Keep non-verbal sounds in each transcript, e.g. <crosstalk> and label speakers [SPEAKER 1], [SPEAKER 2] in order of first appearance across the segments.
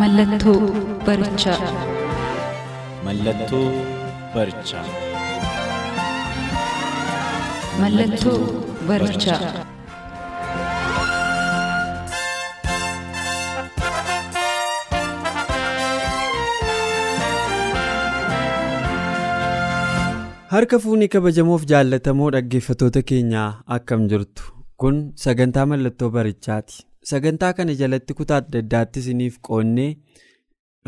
[SPEAKER 1] Mallattoo barichaa.
[SPEAKER 2] Mallattoo barichaa.
[SPEAKER 1] Mallattoo barichaa.
[SPEAKER 3] Harka fuunii kabajamoof jaallatamoo dhaggeeffatoota keenyaa akkam jirtu kun sagantaa mallattoo barichaati. Sagantaa kana jalatti kutaa adda addaatti isiniif qoonnee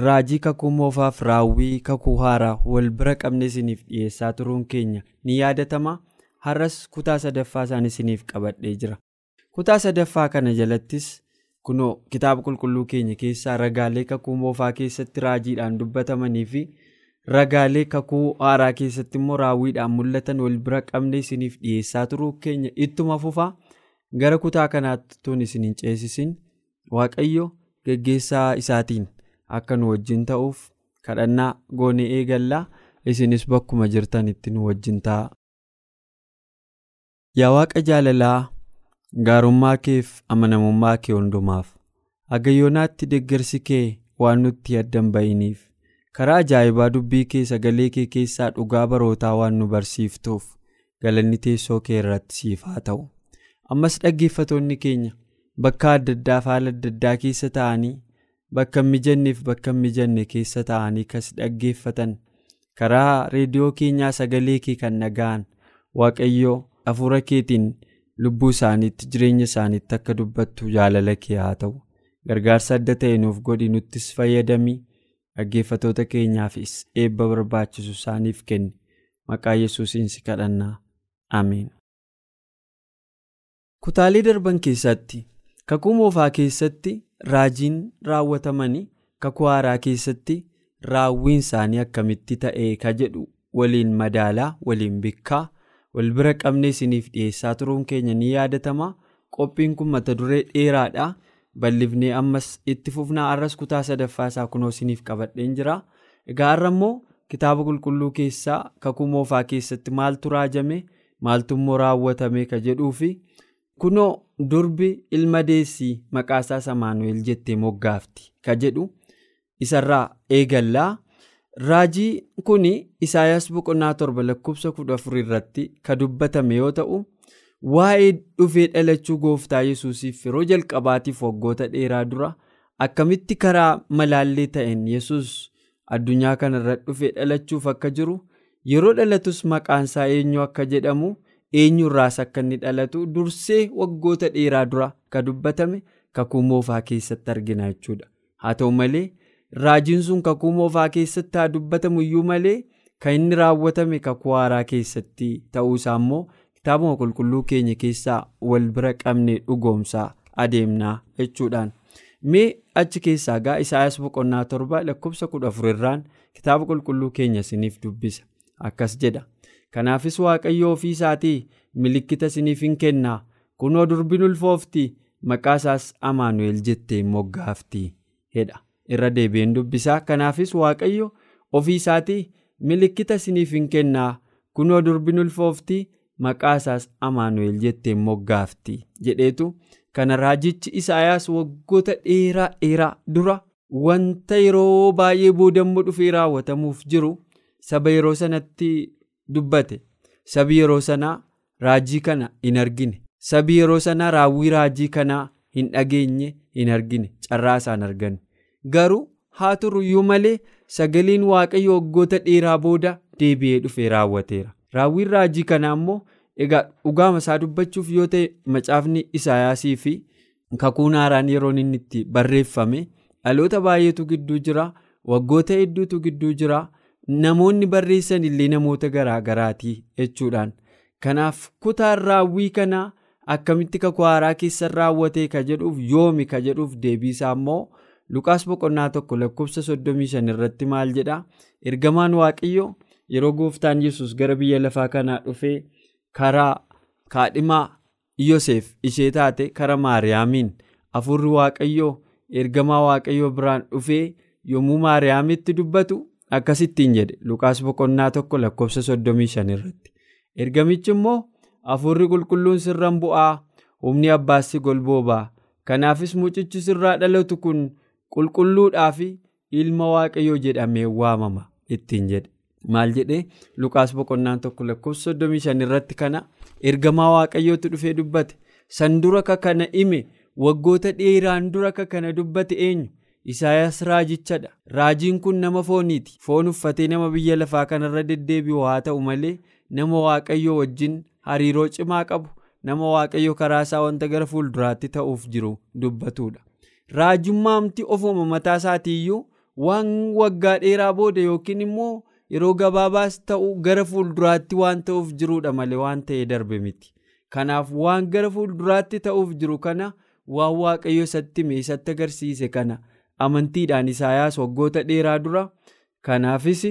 [SPEAKER 3] raajii kakuu moofaaf raawwii kakuu haaraa wal bira qabne isiniif dhiyeessaa turuun keenya ni yaadatama. Har'as kutaa sadaffaa isaan isiniif qabadhee jira. Kutaa sadaffaa kana jalattis kunoo kitaaba qulqulluu keenya keessaa ragaalee kakuu moofaa keessatti raajiidhaan dubbatamanii fi ragaalee kakuu haaraa keessatti immoo raawwiidhaan mul'atan wal bira qabne isiniif dhiyeessaa turuu keenya ittuma fufaa. Gara kutaa kanaatti tun isin hin ceesisin waaqayyo geggeessaa isaatiin akka nu wajjin ta'uuf kadhannaa goonee eegallaa isinis bakkuma jirtanitti nu wajjin ta'a. Yaa waaqa jaalalaa gaarummaa keef amanamummaa kee hundumaaf hagayyoonaatti deeggarsi kee waan nutti addan ba'iniif karaa ajaa'ibaa dubbii kee sagalee kee keessaa dhugaa barootaa waan nu barsiiftuuf galanni teessoo kee irratti siif haa ta'u. Ammas dhaggeeffatoonni keenya bakka adda addaa haala adda addaa keessa ta'anii bakka mijanneef bakka mijanne keessa ta'anii kas dhaggeeffatan. Karaa reediyoo keenyaa sagalee kee kan dhaga'an waaqayyoo hafuura keetiin lubbuu isaaniitti jireenya isaaniitti akka dubbattu jaalala kee haa ta'u. Gargaarsa adda ta'e nuuf godhi nuttis fayyadamii. Dhaggeeffatoota keenyaafis eebba barbaachisu isaaniif kenni maqaa yesuusiin si kadhannaa. Ameen. Kutaalee darban keessatti kakuu moofaa keessatti raajiin raawwatamanii kakuu haaraa keessatti raawwiin isaanii akkamitti ta'e ka jedhu? Waliin madaalaa waliin bikkaa wal bira qabnee isiniif dhiyeessaa turuun keenya ni yaadatama. Qophiin kun mata duree dheeraadha bal'ifnee ammas itti fufnaa har'as kutaa sadaffaa isaa kunoo isiniif qabadheen jira. Egaa har'a immoo kitaaba qulqulluu keessaa kakuu moofaa keessatti maaltu raajame maaltu immoo raawwatame ka jedhuufi. Kunoo durbi ilma deessii maqaasaa samaanu'eel jettee moggaafti ka jedhu isarraa eegallaa raajii kun isaayaas boqonnaa torba lakkoofsa kudha afur irratti ka dubbatame yoo ta'u waa'ee dhufee dhalachuu gooftaa yesuusiif yeroo jalqabaatiif waggoota dheeraa dura akkamitti karaa malaallee ta'een yesus addunyaa kanarra dhufee dhalachuuf akka jiru yeroo dhalatus maqaansaa eenyu akka jedhamu. Eenyurraas akka inni dhalatu dursee waggoota dheeraa dura ka dubbatame kakuu moofaa keessatti argina jechuudha. Haa ta'u malee raajiin sun kakuu moofaa keessatti haa dubbatamu iyyuu malee kan inni raawwatame kakuu haaraa keessatti ta'uusaa immoo kitaabuma qulqulluu keenya keessaa wal bira qabnee dhugoomsaa adeemnaa jechuudhaan. Mee achi keessaa gaa isaayaas boqonnaa torba lakkoofsa kudha afurirraan kitaaba qulqulluu keenya isiniif dubbisa. Akkas jedha. Kanaafis waaqayyo ofii isaatii milikkita isiniif hin kennaa. Kunoo durbiin ulfoofti. Maqaa isaas amaanu'eel jettee moggaafti jedha. Irra deebi'een dubbisaa. Kanaafis waaqayyo ofii isaatii milikkita isiniif hin kennaa. Kunoo durbiin ulfoofti. Maqaa isaas amaanu'eel jettee moggaafti jedheetu. Kana raajichi isaayaas waggoota dheeraa dheeraa dura wanta yeroo baay'ee boodammoo dhufee raawwatamuuf jiru. Saba yeroo sanatti. Dubbate. Sabi yeroo sanaa raajii kana hin argine. Sabi yeroo sanaa raawwii raajii kanaa hin dhageenye hin argine. Carraa isaan argan. Garuu haa turuyyuu malee sagaleen waaqayyo waggoota dheeraa booda deebi'ee dhufee raawwateera. Raawwiin raajii kanaa immoo egaa dhugaama isaa dubbachuuf yoo ta'e macaafni isaayaasii fi kakuun haaraan yeroon inni itti barreeffame dhaloota baay'eetu gidduu jira waggoota hedduutu gidduu jira. Namoonni barreessan illee namoota garaa garaatii jechuudhaan. Kanaaf kutaan raawwii kanaa akkamitti kakuu haaraa keessa raawwatee ka jedhuuf yoomi ka jedhuuf deebiisaa immoo lukaas boqonnaa tokko lakkoofsa soddomii shan irratti maal jedha? Ergamaan waaqayyoo yeroo gooftaan yesus gara biyya lafaa kanaa dhufee karaa kaadhimaa yoseef ishee taate kara maariyaamiin hafuurri waaqayyoo ergamaa waaqayyoo biraan dhufee yommuu maariyaamitti dubbatu akkasittiin jedhe. Lukaas boqonnaa tokko lakkoofsa soddomii shan irratti. Ergamichi immoo hafuurri qulqulluun sirran bu'aa humni abbaas si golboobaa kanaafis mucichi sirraa dhalatu kun qulqulluudhaa fi ilma waaqayyoo jedhamee waamama ittiin jedhe. Maal jedhee lukaas boqonnaan tokko lakkoofsa soddomii shan irratti kana ergamaa waaqayyootu dhufee dubbate. San dura ka kana hime waggoota dheeraan dura ka kana dubbate eenyu Isaayaas raajichadha. Raajiin kun nama fooniiti. Foon uffatee nama biyya lafaa kanarra deddeebi'u haa ta'u malee nama waaqayyo wajjin hariiroo cimaa qabu nama waaqayyo karaa isaa wanta gara fuulduraatti ta'uuf jiru dubbatudha. Raajummaamti ofuma mataa isaatiiyyuu waan waggaa dheeraa booda yookiin immoo yeroo gabaabaas ta'u gara fuulduraatti waan ta'uuf jirudha malee waan ta'ee darbe miti. Kanaaf waan gara fuulduraatti ta'uuf jiru kana waan waaqayyo isatti hime isatti agarsiise kana. Amantiidhaan isaayaas waggoota dheeraa dura kanaafis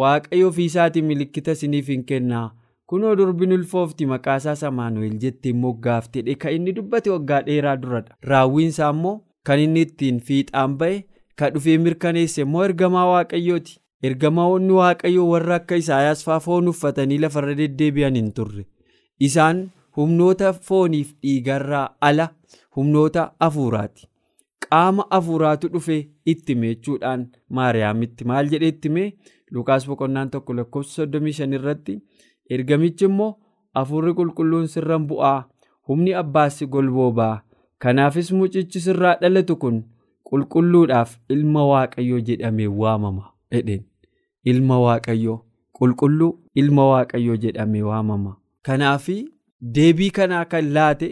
[SPEAKER 3] waaqayyo ofiisaatii milikkita isiniif hin kennaa. Kunoo durbin ulfoofti maqaasaa samaanu'eel jettee moggaaftedhe kan inni dubbate waggaa dheeraa duradha. Raawwiinsaa immoo kan inni ittiin fiixaan ba'e kan dhufee mirkaneesse immoo ergamaa waaqayyooti. Ergamoonni waaqayyoo warra akka isaayaas faa foon uffatanii lafarra deddeebi'an hin turre. Isaan humnoota fooniif dhiigarraa ala humnoota hafuuraati. Qaama hafuuraatu dhufe itti meechuudhaan maariyaamitti maal jedhee itti mee? Lukaas boqonnaan tokko lakkoofsa soddomii shan irratti ergamichi immoo hafuurri qulqulluun sirran bu'aa humni abbaas golboobaa kanaafis mucichi sirraa dhalatu kun qulqulluudhaaf ilma waaqayyoo jedhamee waamama jedheen ilma waaqayyoo qulqulluu ilma waaqayyoo jedhamee waamama. Kanaafi deebii kanaa kan laate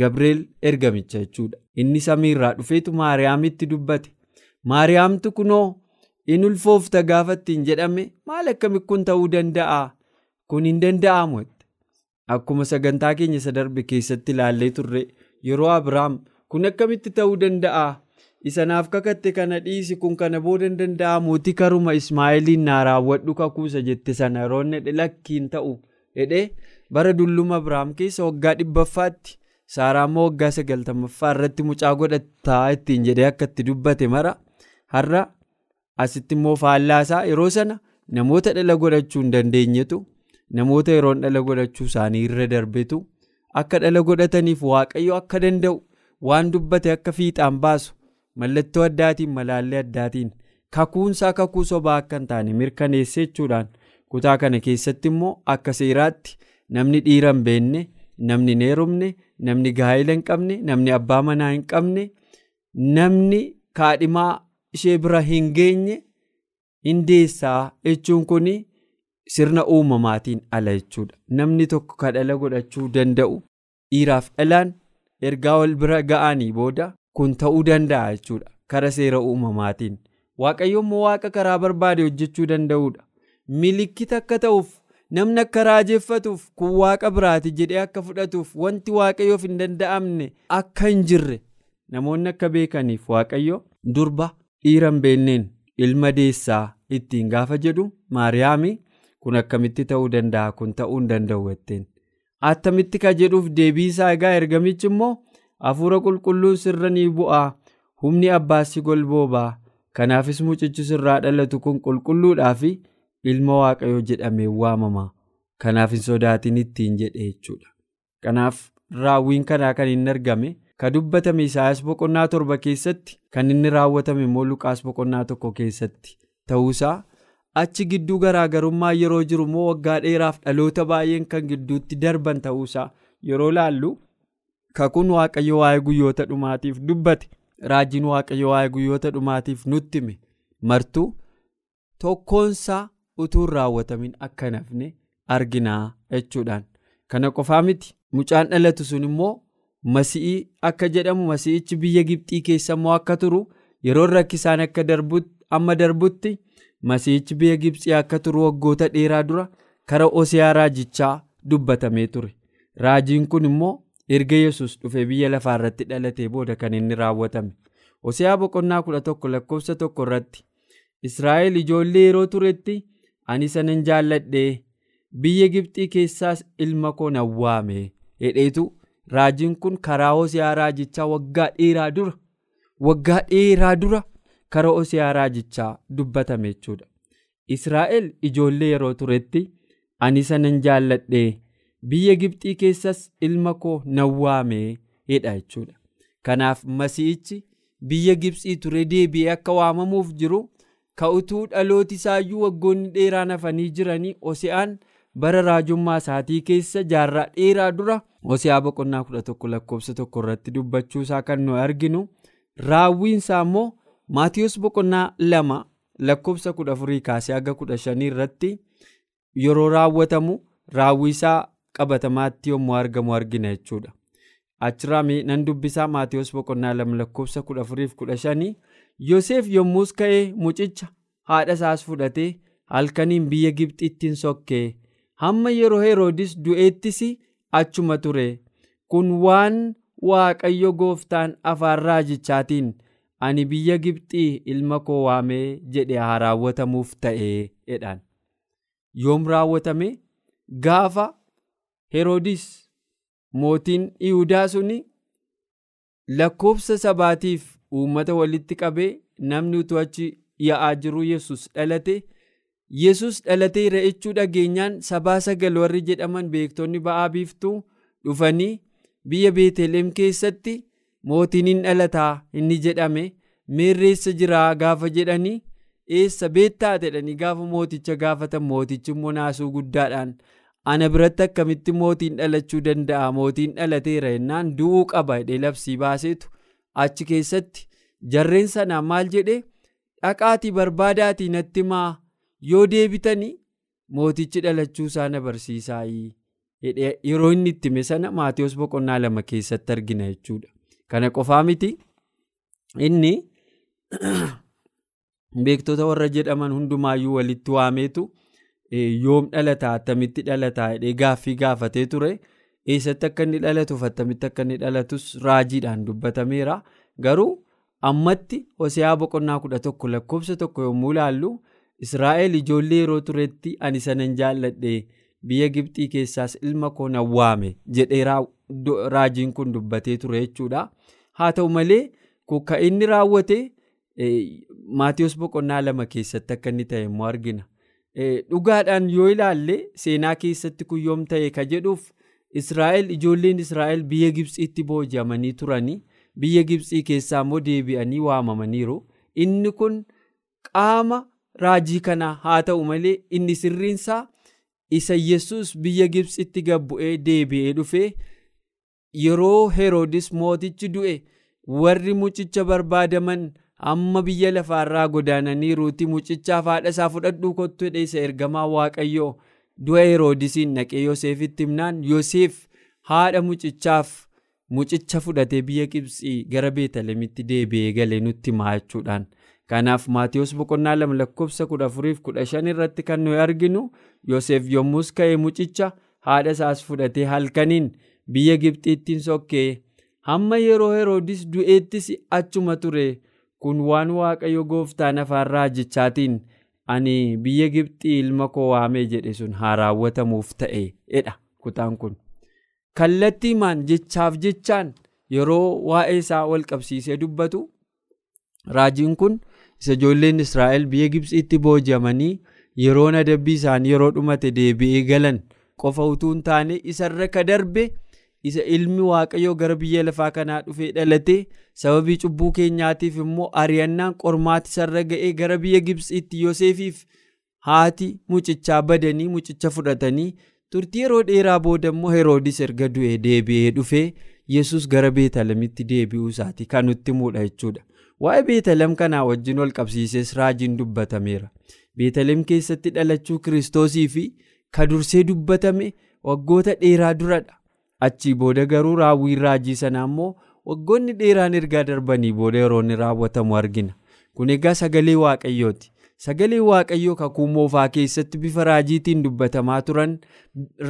[SPEAKER 3] gabreel ergamicha jechuudha. inni samiirraa dhufeetu maariyaamitti dubbate. Maariyaamtu kunoo in ulfoofta gaafa ittiin jedhame maal akkami kun ta'uu danda'a? Kun hin danda'amu akkuma sagantaa keenya isa darbe keessatti ilaallee turre yeroo abiraam kun akkamitti ta'uu danda'a? Isanaaf kakatte kana dhiisi kun kana booda hin danda'amuuti karuma ismaa'eeliin naa raawwadhu kakuusa jette sana yeroonni lakkiin ta'u jedhee bara dulluma abiraam keessa waggaa dhibbaffaatti. Saaraa immoo waggaa sagaltamaffaa irratti mucaa godhataa ittiin jedhee akka itti dubbate mara har'a asitti immoo faallaasaa yeroo sana namoota dhala godhachuu hin dandeenyetu namoota yeroon dhala godhachuu isaanii irra darbetu akka dhala godhataniif waaqayyo akka danda'u waan dubbate akka fiixaan baasu mallattoo addaatiin malaallee addaatiin kakuunsaa kakuu sobaa akka hin taane mirkaneesse jechuudhaan kutaa kana keessatti immoo akka seeraatti namni dhiira hin beekne namni hin. Namni gaa'ela hin qabne namni abbaa manaa hin qabne namni kaadhimaa ishee bira hin geenye hin deessaa jechuun kun sirna uumamaatiin ala jechuudha. Namni tokko kan dhala godhachuu danda'u dhiiraaf dhalaan ergaa wal bira ga'anii booda kun ta'uu danda'a jechuudha. Kara seera uumamaatiin. Waaqayyo immoo waaqa karaa barbaade hojjechuu danda'udha. Milikkita akka ta'uuf. Namni akka raajeffatuuf kun waaqa biraati jedhee akka fudhatuuf wanti waaqayyoof hin danda'amne akka hin jirre namoonni akka beekaniif waaqayyo durba dhiira hin beekneen ilma deessaa ittiin gaafa jedhu maariyaami kun akkamitti ta'uu danda'a kun ta'uu hin danda'u jetteen. Attamitti ka jedhuuf deebii isaa egaa ergamichi immoo hafuura qulqulluun sirra ni bu'aa humni abbaas golboobaa kanaafis mucichi sirraa dhalatu kun qulqulluudhaa fi ilma waaqayyoo jedhamee waamama kanaaf hin sodaatin ittiin jedhe jechuudha kanaaf raawwiin kanaa kan hin argame ka dubbatame isaayaas boqonnaa torba keessatti kan inni raawwatame immoo luqaas boqonnaa tokko keessatti ta'uusaa achi gidduu garaagarummaa yeroo jiru immoo waggaa dheeraaf dhaloota baay'een kan gidduutti darban ta'uusaa yeroo laallu kakuun waaqayyo waa'ee guyyoota dhumaatiif dubbate raajiin waaqayyo waa'ee guyyoota dhumaatiif nutti hime martuu tokkoonsaa. Utuu hin raawwatamin akka nafne arginaa jechuudhaan. Kana qofaa miti mucaan dhalatu sun immoo masi'ii akka jedhamu masi'ichi biyya gibxii keessa immoo akka turu yeroo rakkisaan akka amma darbutti masi'ichi biyya gibxii akka turu waggoota dheeraa dura kara osiyaa raajichaa dubbatamee ture. Raajiin kun immoo erga yesus dhufe biyya lafaa irratti dhalatee booda kan inni raawwatame. Hoseaa boqonnaa kudha tokko lakkoofsa tokko irratti israa'el ijoollee yeroo turetti ani isa nan jaalladhe biyya gibxii keessaas ilma koo nan waame. Hedheetu raajiin kun karaa hoseaa raajichaa waggaa dheeraa dura? Waggaa dheeraa dura karaa hoseaa raajichaa dubbatame jechuudha. Israa'el ijoollee yeroo turetti ani isa nan jaalladhe biyya gibxii keessas ilma koo nan waame hedha jechuudha. Kanaaf masiihichi biyya gibxii ture deebi'ee akka waamamuuf jiru ka'utuu dhalooti isaayyuu waggoonni dheeraan hafanii jiranii hoseaan bara raajummaa isaatii keessa jaarraa dheeraa dura hoseaa boqonnaa kudha tokko lakkoofsa tokko irratti dubbachuusaa kan nu arginu raawwiinsaa immoo maatiyus boqonnaa lama lakkoofsa kudha afurii kaasee haga kudha shanii irratti yeroo raawwatamu raawwiisaa qabatamaatti yommuu argamu argina jechuudha. Achirraa nan dubbisaa maatiyus boqonnaa lama lakkoofsa kudha afuriif kudha shanii Yoseef yommus ka'ee mucicha haadha isaas fudhatee halkaniin biyya Gibxiittiin sokkee. Hamma yeroo Heroodis du'eettis achuma ture. Kun waan Waaqayyo gooftaan afaan raajichaatiin ani biyya Gibxii ilma koo waamee? jedhe haa raawwatamuuf ta'ee jedhaan. Yoom raawwatame? Gaafa Heroodis mootiin Yihudaa suni lakkoofsa sabaatiif uummata walitti qabee namni utuu achi yaa'aa jiru yesus dhalate. Yesus dhalateera jechuu dhageenyaan sabaa sagal warri jedhaman beektonni ba'aa biiftuu dhufanii biyya beeteleem keessatti mootiin hin dhalataa inni jedhame meerreessa jiraa gaafa jedhanii eessa beettaa? jedhanii gaafa mooticha gaafatan mootichi immoo naasuu guddaadhaan ana biratti akkamitti mootiin dhalachuu danda'a. Mootiin dhalateera jennaan du'uu qaba jedhee labsii baaseetu. Achi keessatti jarreen sanaa maal jedhe dhaqaatii barbaadaatii natti maa yoo deebitanii mootichi dhalachuu isaa na barsiisaayii yeroo inni itti hime sana maatiyoos boqonnaa lama keessatti argina jechuudha. Kana qofaa miti. Inni <clears throat> beektota warra jedhaman hundumaayyuu walitti waameetu yoom dhalataa attamitti dhalataa jedhee gaaffii gaafatee ture. Eessatti akka inni dhalatuuf attamitti akka inni dhalatus raajiidhaan dubbatameera. Garuu ammatti hoseaa boqonnaa kudha tokko lakkoofsa tokko yommuu ilaallu israa'el ijoollee yeroo turetti ani sanan jaalladhe biyya gibxii keessaas ilma koo nan waame jedhee raajiin kun dubbatee ture jechuudha. Haa ta'u malee kan inni raawwate maatiyoos boqonnaa lama keessatti akka inni ta'e immoo argina. Dhugaadhaan yoo ilaalle seenaa keessatti kun yoom ta'e ka jedhuuf israa'el ijoolleen israa'el biyya gibxiitti booji'amanii turanii biyya gibxii keessaa immoo deebi'anii waamamaniiru inni kun qaama raajii kanaa haa ta'u malee inni sirriinsaa isa yesus biyya gibxitti gabbu'ee deebi'ee dhufee yeroo heroodis mootichi du'e warri mucicha barbaadaman. Amma biyya lafaarraa godaananiiruuti mucichaaf haadha isaa fudhadhuu kottu jedhe isa ergamaa waaqayyoo du'a heroodisiin naqee yoseefitti himnaan yoseef haadha mucichaaf mucicha fudhatee biyya gibxii gara beetalemitti deebi'ee galee nutti himaa jechuudhaan kanaaf maatiyoos boqonnaa lama lakkoofsa kudha afuriif kudha shan irratti kan nuyi arginu yoseef yommus ka'ee mucicha haadha isaas fudhatee halkaniin biyya gibxiittiin sokkee hamma yeroo heroodis du'eettis achuma ture. Kun waan waaqayyo gooftaan afaan raajichaatiin ani biyya gibxii ilma koo waamee jedhe sun haa raawwatamuuf ta'e jedha kutaan kun kallattiimaan jechaaf jechaan yeroo waa'ee isaa wal qabsiisee dubbatu raajiin kun isa ijoolleen israa'el biyya gibxiitti booji'amanii yeroon adabbii isaanii yeroo dhumate deebi'ee galan qofa utuu hin taane isarra ka darbe. Isa ilmi waaqayyoo gara biyya lafaa kanaa dhufee dhalate sababii cubbuu keenyaatiif immoo ari'annaan qormaati isarra ga'ee gara biyya gibxiitti yoseefiif haati mucichaa badanii mucicha fudhatanii turtii yeroo dheeraa booda immoo heroodis erga du'ee deebi'ee dhufee yesus gara beetalemitti deebi'uu isaati kan nutti muudha jechuudha waa'ee beetalem kanaa wajjin wal qabsiises raajiin dubbatameera beetalem keessatti dhalachuu kiristoosii fi ka dursee dubbatame waggoota dheeraa duradha. Achii booda garuu raawwiin raajii sanaa immoo waggoonni dheeraan ergaa darbanii booda yeroo inni raawwatamu argina. Kun egaa sagalee waaqayyooti sagalee waaqayyoo kakuu moofaa keessatti bifa raajiitiin dubbatamaa turan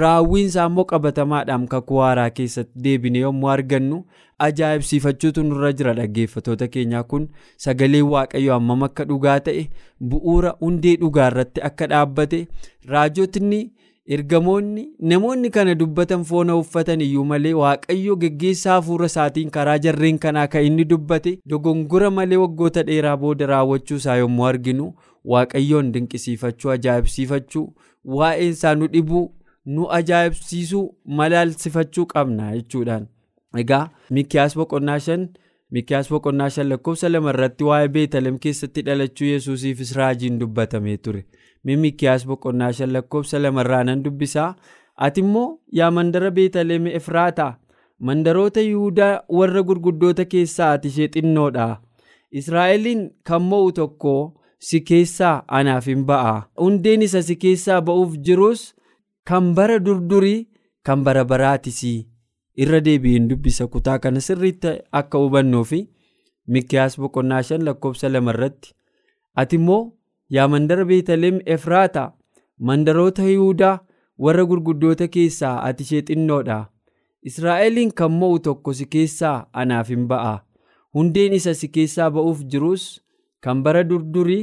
[SPEAKER 3] raawwiin isaa immoo qabatamaadhaan kakuu haaraa keessatti deebine yommuu argannu ajaa'ibsiifachuutu nurra jira. Dhaggeeffatoota keenyaa kun sagalee waaqayyoo hammam akka dhugaa ta'e bu'uura hundee dhugaa irratti akka dhaabbate raajotni ergamoonni namoonni kana dubbatan foona uffatan iyyuu malee waaqayyo geggeessaa hafuura isaatiin karaa jarreen kanaa kan inni dubbate dogongora malee waggoota dheeraa booda raawwachuu isaa yommuu arginu waaqayyoon dinqisiifachuu ajaa'ibsiifachuu waa'een isaa nu dhibuu nu ajaa'ibsiisuu malaalsifachuu qabna jechuudhaan. Egaa Mikiyaas boqonnaa shan Mikiyaas boqonnaa shan lakkoofsa lama irratti waa'ee Beetalem keessatti dhalachuu Yesuusiifis raajiin dubbatamee ture. Mikiyaas boqonnaa shan lakkoofsa lama irraa nan dubbisaa. Ati immoo yaa mandara Beetalem Efraataa mandaroota Yihudaa warra gurguddoota keessaa ati ishee xinnoodha. Israa'eliin kan mo'u tokko si keessaa anaaf hin ba'a. Hundeen isa si keessaa ba'uuf jirus kan bara durdurii kan bara baraatisii. irra deebi'een dubbisa kutaa kana sirriitti akka hubannuu fi mikiyaas boqonnaa shan lakkoofsa lama irratti ati immoo yaa mandara beetaleem efraata mandaroota yihudaa warra gurguddoota keessaa ati ishee xinnoodha israa'eliin kan mo'u tokko si keessaa anaaf hin ba'a. Hundeen isa si keessaa ba'uuf jirus kan bara durdurii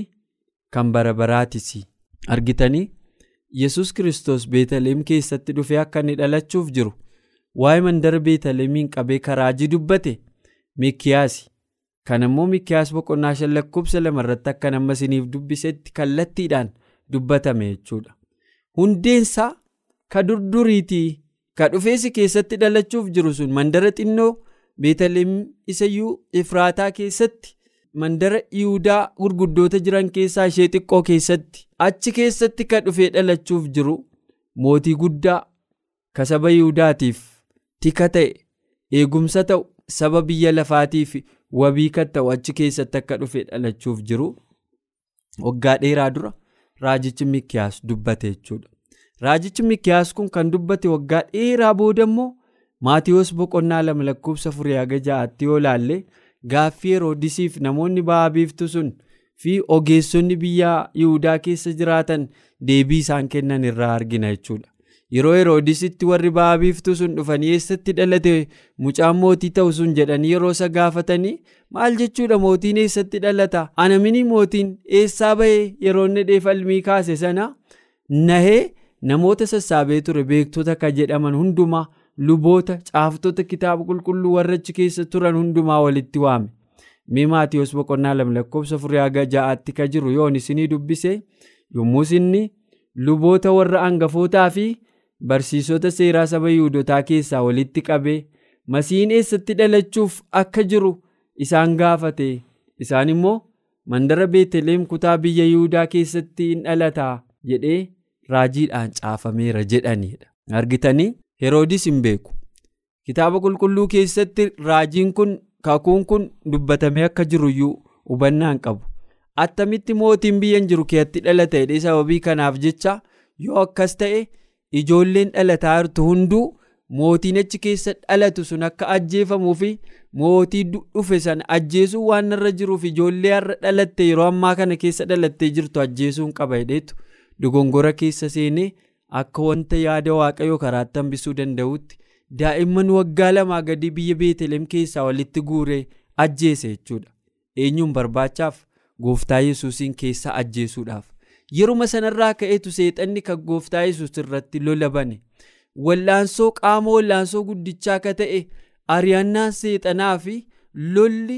[SPEAKER 3] kan bara baraatisi. Argitanii yesus kiristoos beetaleem keessatti dhufee akka inni dhalachuuf jiru. waa'ee mandara beetalemiin qabee karaajii dubbate? Mikiyaasi kan immoo mikiyaas boqonnaa shan lakkoofsa lama irratti akka nama isiniif dubbisetti kallattiidhaan dubbatame jechuudha. Hundeensaa ka durduriitii ka dhufeesi keessatti dhalachuuf jiru sun mandara xinnoo beetaleem isayyuu ifraataa keessatti mandara yihudaa gurguddoota jiran keessaa ishee xiqqoo keessatti achi keessatti ka dhufee dhalachuuf jiru mootii guddaa ka saba yihudaatiif. tika ta'e eegumsa ta'u saba biyya lafaatiif wabii kan ta'u achi keessatti akka dhufe dhalachuuf jiru waggaa dheeraa dura raajichi mikiyaas dubbate jechuudha. Raajichi mikiyaas kun kan dubbate waggaa dheeraa booda immoo maatiyoos boqonnaa lama lakkoofsa afurii haga ja'aatti yoo laalle gaaffii heroodisiif namoonni ba'aa biiftu sun fi ogeessonni biyya yihudaa keessa jiraatan deebii isaan kennan irraa argina jechuudha. Yeroo heroodisitti warri ba'aa biiftuu sun dhufanii eessatti dhalate? Mucaan mootii ta'u sun jedhanii yeroo isa gaafatanii? Maal jechuudha mootiin eessatti dhalata? Ana mootiin eessaa bahee yeroo inni dheefalmii kaase sana nahee namoota sassaabee ture beektota kan jedhaman hundumaa luboota caaftota kitaaba qulqulluu warra keessa turan hundumaa walitti waame. Mee maatiyoos boqonnaa lama lakkoofsa afurii haga ja'aatti ka jiru. Yoon isinii dubbise? Yommus inni luboota warra hangafootaa fi barsiisota seeraa saba yihudotaa keessaa walitti qabee masiin eessatti dhalachuuf akka jiru isaan gaafate. Isaan immoo mandara beeteleem kutaa biyya yihudaa keessatti hin dhalataa jedhee raajiidhaan caafameera jedhanidha argitanii heroodis hin beeku. Kitaaba qulqulluu keessatti raajiin kun kakuun kun dubbatamee akka jiruyyuu hubannaa hin qabu. Attamitti mootiin biyyan jiru keetti dhalata jedhee sababii kanaaf jecha yoo akkas ta'e. Ijoolleen dhalataa jirtu hunduu mootiin achi keessa dhalatu sun akka ajjeefamuu fi mootii dhufe sana ajjeesuu waan irra jiruuf ijoollee har'a dhalatte yeroo ammaa kana keessa dhalattee jirtu ajjeesuun qaba jedheetu dogongora keessa seenee akka wanta yaada waaqayyoo karaatti hambisuu danda'utti daa'imman waggaa lamaa gadi biyya beeteleem keessaa walitti guuree ajjeese jechuudha eenyuun barbaachaaf gooftaa yesuusiin keessaa ajjeesuudhaaf. Yeruma sanarraa ka'eetu seexanni kan gooftaa yesus irratti lola bane wallaansoo qaama wallaansoo guddichaa akka ta'e ari'annaan seexanaa fi lolli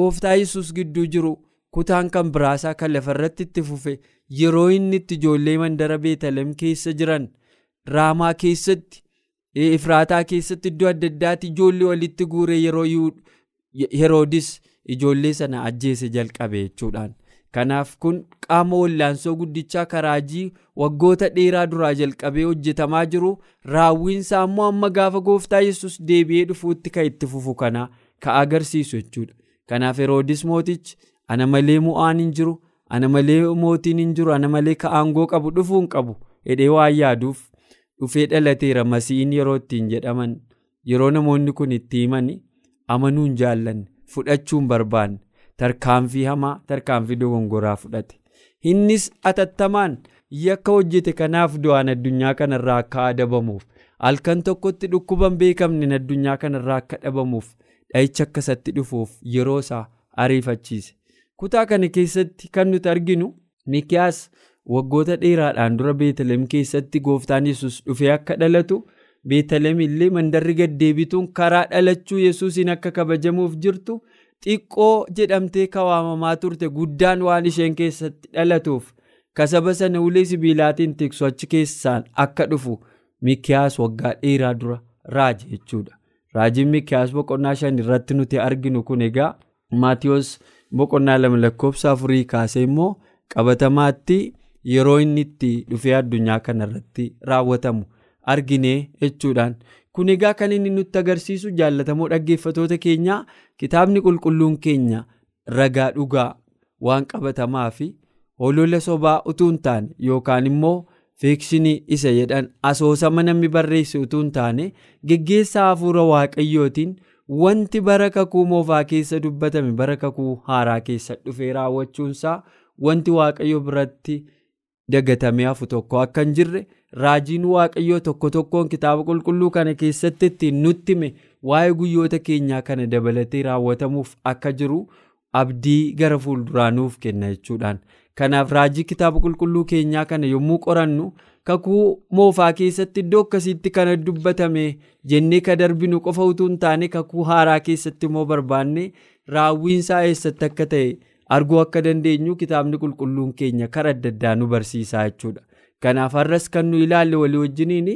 [SPEAKER 3] gooftaa yesus gidduu jiru kutaan kan biraasaa kan lafarratti itti fufe yeroo inni itti ijoollee mandara beetalem keessa jiran raamaa keessatti ifraataa keessatti iddoo adda addaatti ijoollee walitti guure yeroo heroodis ijoollee sana ajjeese jalqabe jechuudhaan. Kanaaf kun qaama wallaansoo guddichaa karaajii waggoota dheeraa duraa jalqabee hojjetamaa jiru. Raawwiinsaa immoo amma gaafa gooftaa yesus deebi'ee dhufuutti kan itti fufu kana ka agarsiisu jechuudha. Kanaaf heroodis mootichi ana malee mo'aan hin jiru ana malee mootiin hin jiru ana malee ka qabu dhufuu hin qabu jedhee waan yaaduuf dhufee dhalateera. Masiihin yeroo ittiin jedhaman yeroo namoonni kun itti himan amanuu hin jaallanne fudhachuu barbaanne. Tarkaanfii hamaa tarkaanfii dogongoraa fudhate. Innis atattamaan yakka hojjete kanaaf du'aan addunyaa kanarraa akka adabamuuf halkan tokkotti dhukkuban beekamne addunyaa kanarraa akka dhabamuuf dha'icha akkasatti dhufuuf yeroo isaa ariifachiise. Kutaa kana keessatti kan nuti arginu mikiyaas waggoota dheeraadhaan dura beetalem keessatti gooftaan yesus dhufee akka dhalatu beetalem illee mandarri gaddeebituun karaa dhalachuu yesuusiin akka kabajamuuf jirtu xiqqoo jedhamtee kawaamamaa turte guddaan waan isheen keessatti dhalatuuf. Kasaba sana ulee sibiilaatiin tiksu achi keessaan akka dhufu mikiyaas waggaa dheeraa dura raaje jechuudha. Raajiin mikiyaas boqonnaa shan irratti nuti arginu kun egaa maatiyoos boqonnaa lama lakkoofsa afurii kaasee immoo qabatamaatti yeroo inni itti dhufee addunyaa kanarratti raawwatamu arginee jechuudhaan kun egaa kan inni nutti agarsiisu jaallatamoo dhaggeeffatoota keenyaa kitaabni qulqulluun keenya ragaa dhugaa waan qabatamaa fi olola sobaa utuu hin taane yookaan immoo fiikshinii isa jedhan asoosama namni barreesse utuu hin taane geggeessaa hafuura waaqayyootiin wanti bara kakuu moofaa keessa dubbatame bara kakuu haaraa keessa dhufee raawwachuunsaa wanti waaqayyo biratti dagatamee hafu tokko akka hin jirre raajiin waaqayyoo tokko tokkoon kitaaba qulqulluu kana keessatti ittiin nutti hime waa'ee guyyoota keenyaa kana dabalatee raawwatamuuf akka jiru abdii gara fuulduraa nuuf kenna jechuudhaan kanaaf raajii kitaaba qulqulluu keenyaa kana yommuu qorannu kakuu moofaa keessatti iddoo akkasiitti kana dubbatame jennee ka darbinu qofa utuu hin taane kakuu haaraa keessatti immoo barbaanne raawwiinsaa eessatti akka ta'e arguu akka dandeenyu kitaabni qulqulluun keenya karaa adda addaa nu barsiisaa jechuudha. Kanaaf har'as kan nu ilaalle walii wajjiniin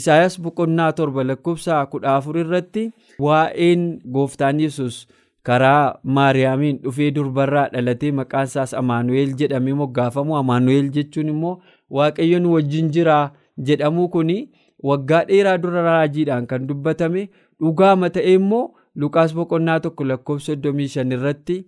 [SPEAKER 3] isaayaas boqonnaa torba lakkoofsa kudha afur irratti waa'een gooftaan yesus karaa maariyaamiin dhufee durbarraa dhalatee maqaan isaas amaanu'eel jedhamee moggaafamu amaanu'eel jechuun immoo waaqayyo nu wajjin jiraa jedhamuu kun waggaa dheeraa dura raajiidhaan kan dubbatame dhugaama ta'e immoo lukaas boqonnaa tokko lakkoofsa 35 irratti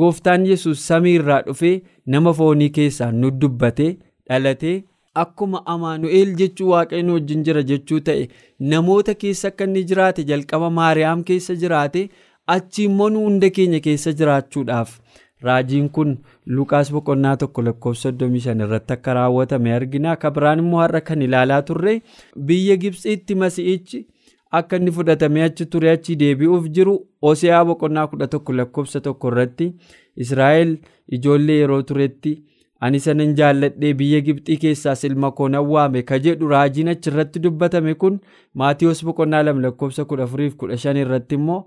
[SPEAKER 3] gooftaan yesus samii irraa dhufee nama foonii keessaan nu dubbate dhalatee. Akkuma amaanu'eel jechuu waaqayyoon wajjin jira jechuu ta'e namoota keessa akka inni jiraate jalqaba maariyaam keessa jiraate achi immoo nu hunda keenya keessa jiraachuudhaaf raajiin kun lukaas boqonnaa tokko lakkoofsa 35 irratti akka raawwatame argina akka biraan immoo har'a kan ilaalaa turre biyya gibsiitti masi'ichi akka inni fudhatamee achi ture achi deebi'uuf jiru oseyaa boqonnaa 11 lakkoofsa tokko irratti israa'el ijoollee yeroo turetti. Ani sanan jaalladhee biyya gibxii keessaas ilma koo nan waame ka jedhu raajiin achirratti dubbatame kun maatiyoos boqonnaa lama lakkoofsa kudha afuriif kudha shan irratti immoo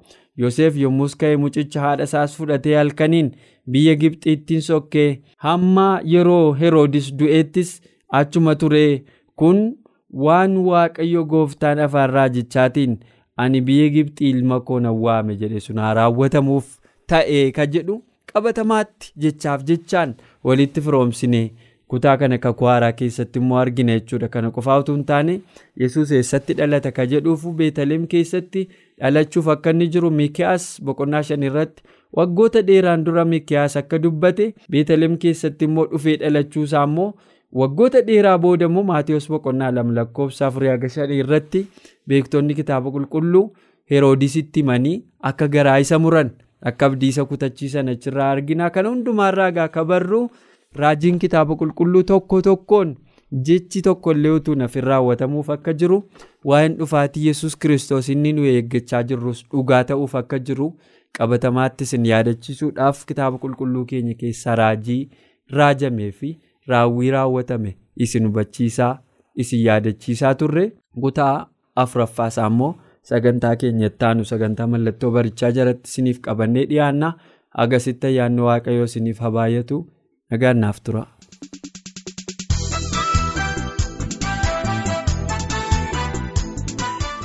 [SPEAKER 3] yoseef yommus ka'e mucicha haadha isaas fudhatee halkaniin biyya gibxiittiin sokkee hamma yeroo heroodis du'eettis achuma ture kun waan waaqayyo gooftaan afaan raajichaatiin ani biyya gibxii ilma koo nan waame jedhe sun haa raawwatamuuf ta'e ka jedhu qabatamaatti jechaaf jechaan walitti firoomsine kutaa kana kakuu haaraa keessatti immoo argina jechuudha. Kana qofaa utuu hin taane yesus eessatti dhalata ka jedhuufu beetaleem keessatti dhalachuuf akka inni jiru mikiyaas boqonnaa shan irratti waggoota dheeraan dura mikiyaas akka dubbate beetaleem keessatti immoo dhufee dhalachuusaa immoo waggoota dheeraa booda immoo maatiyoos boqonnaa lama lakkoofsa afurii haga shanii irratti beektonni kitaaba qulqulluu heroodisitti himanii akka garaa isa muran akka abdii isa kutachiisan achirraa argina. Kana hundumaarraa egaa akka barru raajiin kitaaba qulqulluu tokko tokkoon jechi tokkollee utuu nafin raawwatamuuf akka jiru waa'een dhufaatii yesus kiristoos inni nu eeggachaa jirrus dhugaa ta'uuf akka jiru qabatamaatti isin yaadachiisuudhaaf kitaaba qulqulluu keenya keessaa raajii raajamee fi raawwii raawwatame isin hubachiisaa isin yaadachiisaa turre. Kutaa afuraffaasaa immoo sagantaa keenya ittaanu sagantaa mallattoo barichaa jalatti isiniif qabannee dhiyaanna agasitti ayyaanni waaqayyoo isiniif habaayatu nagaan naaf tura.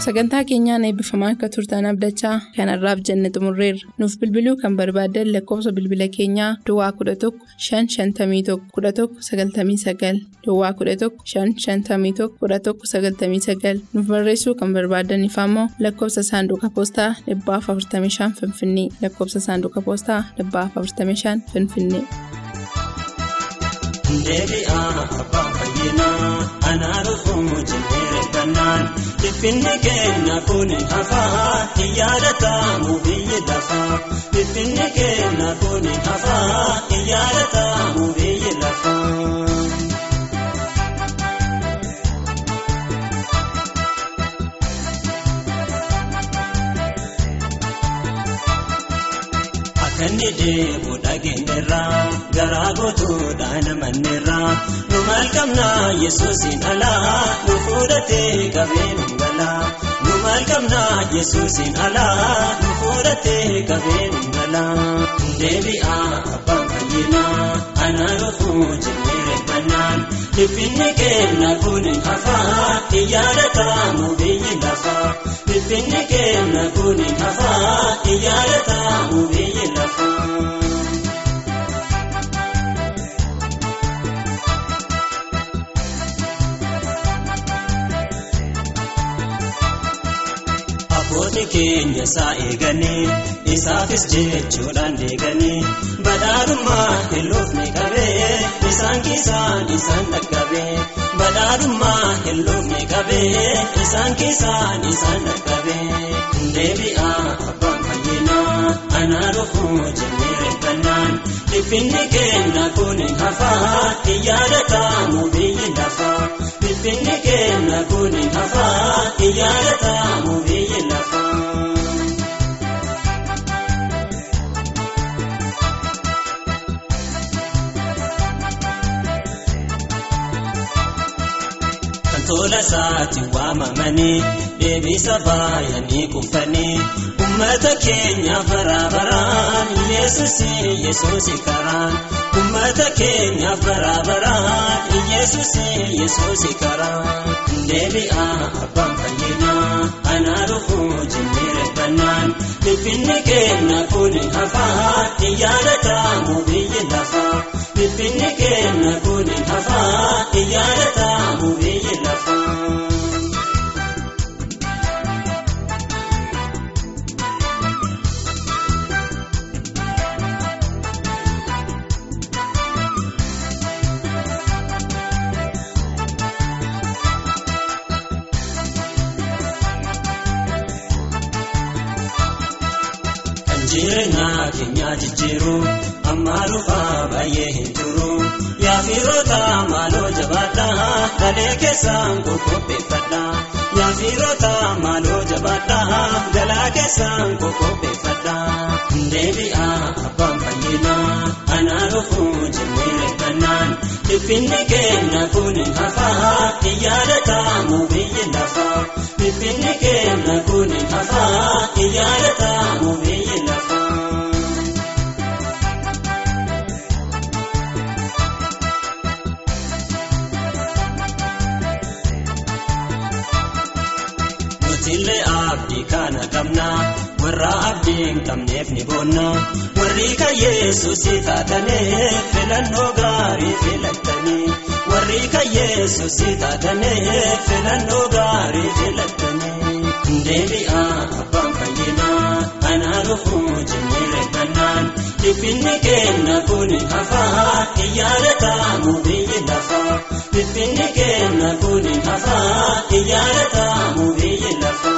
[SPEAKER 4] Sagantaa keenyaan eebbifamaa akka turtan abdachaa kanarraaf jenne xumurreerra. Nuuf bilbiluu kan barbaadan lakkoofsa bilbila keenyaa duwwaa 11 551 11 99 duwwaa 11 551 11 99 nuuf barreessuu kan barbaadan ammoo lakkoofsa saanduqa poostaa 45 finfinnee. Lakkoofsa saanduqa poostaa 45 finfinnee.
[SPEAKER 5] Deebi'aa abbaa fayyinaa anaa dhufuun jennee kannaan dhiphinni keenya kun hafaa hin yaadatamu biyyi lafaa dhiphinni keenya kun hafaa hin yaadatamu biyyi lafaa. Akka inni deebi'u dhageenyerraa garaa gootuudhaan amanneerraa nu maal qabnaa yesuusin alaa nu fuudhatee qabee nu galaa nu maal qabnaa yesuusin alaa nu fuudhatee qabee nu galaa deebi'aa abbaan fayyinaa anaa dhufuu jennee reeffannaan dhiphinni keenya kun hafaa iyyaadatamu biyyi lafaa dhiphinni keenya kun hafaa iyyaadatamu biyyi lafaa. Abboonni keenya isaa eeganii isaafis jechuudhaan deeganii badhaadhummaa hilloofni qabee isaan keessaan isaan dhaqqabee badhaadhummaa hilloofni qabee isaan keessaan isaan dhaqqabee deebi'aa abbaan fayyinaa anaa dhufuu jennee reeffannaan dhiphinni keenya kun hafaa iyyaadatamu biyyi lafaa dhiphinni keenya kun hafaa iyyaadatamu biyyi tola isaatti waamamanii deebisa baay'anii kuufanii ummata keenya baraabaraan yesusi yesusi karaan ummata keenya baraabaraan yesusi yesusi karaan deebi'aa abbaan fayyinaa anaa dhufuu jennee reeffannaan dhiphinni keenya kun hafaa iyyaadatamu biyyi lafaa dhiphinni keenya kun hafaa iyyaadatamu biyyi lafaa. Keenyaa jijjiiru ammaa dhufaa baay'ee hin turu yaafiroota maaloo jabaadhaa? Galee keessaan qoqqopheeffadhaa yaafiroota maaloo jabaadhaa? Galaa keessaan qoqqopheeffadhaa deebi'aa abbaan fayyinaa anaa dhufuu jennee reeffannaan dhiphinni keenya kun hafaa iyyaadatamu biyyi lafaa dhiphinni keenya kun hafaa iyyaadatamu biyyi hin qabneef ni boonna warri kan yesuusi taatanii filannoo gaarii filattanii warri kan yesuusi taatanii filannoo gaarii filattanii deebi'aa abbaan fayyinaa anaa dhufuu jennee reeffannaan dhiphinni keenya kun hafaa iyyaadatamu biyyi lafaa dhiphinni keenya kun hafaa iyyaadatamu.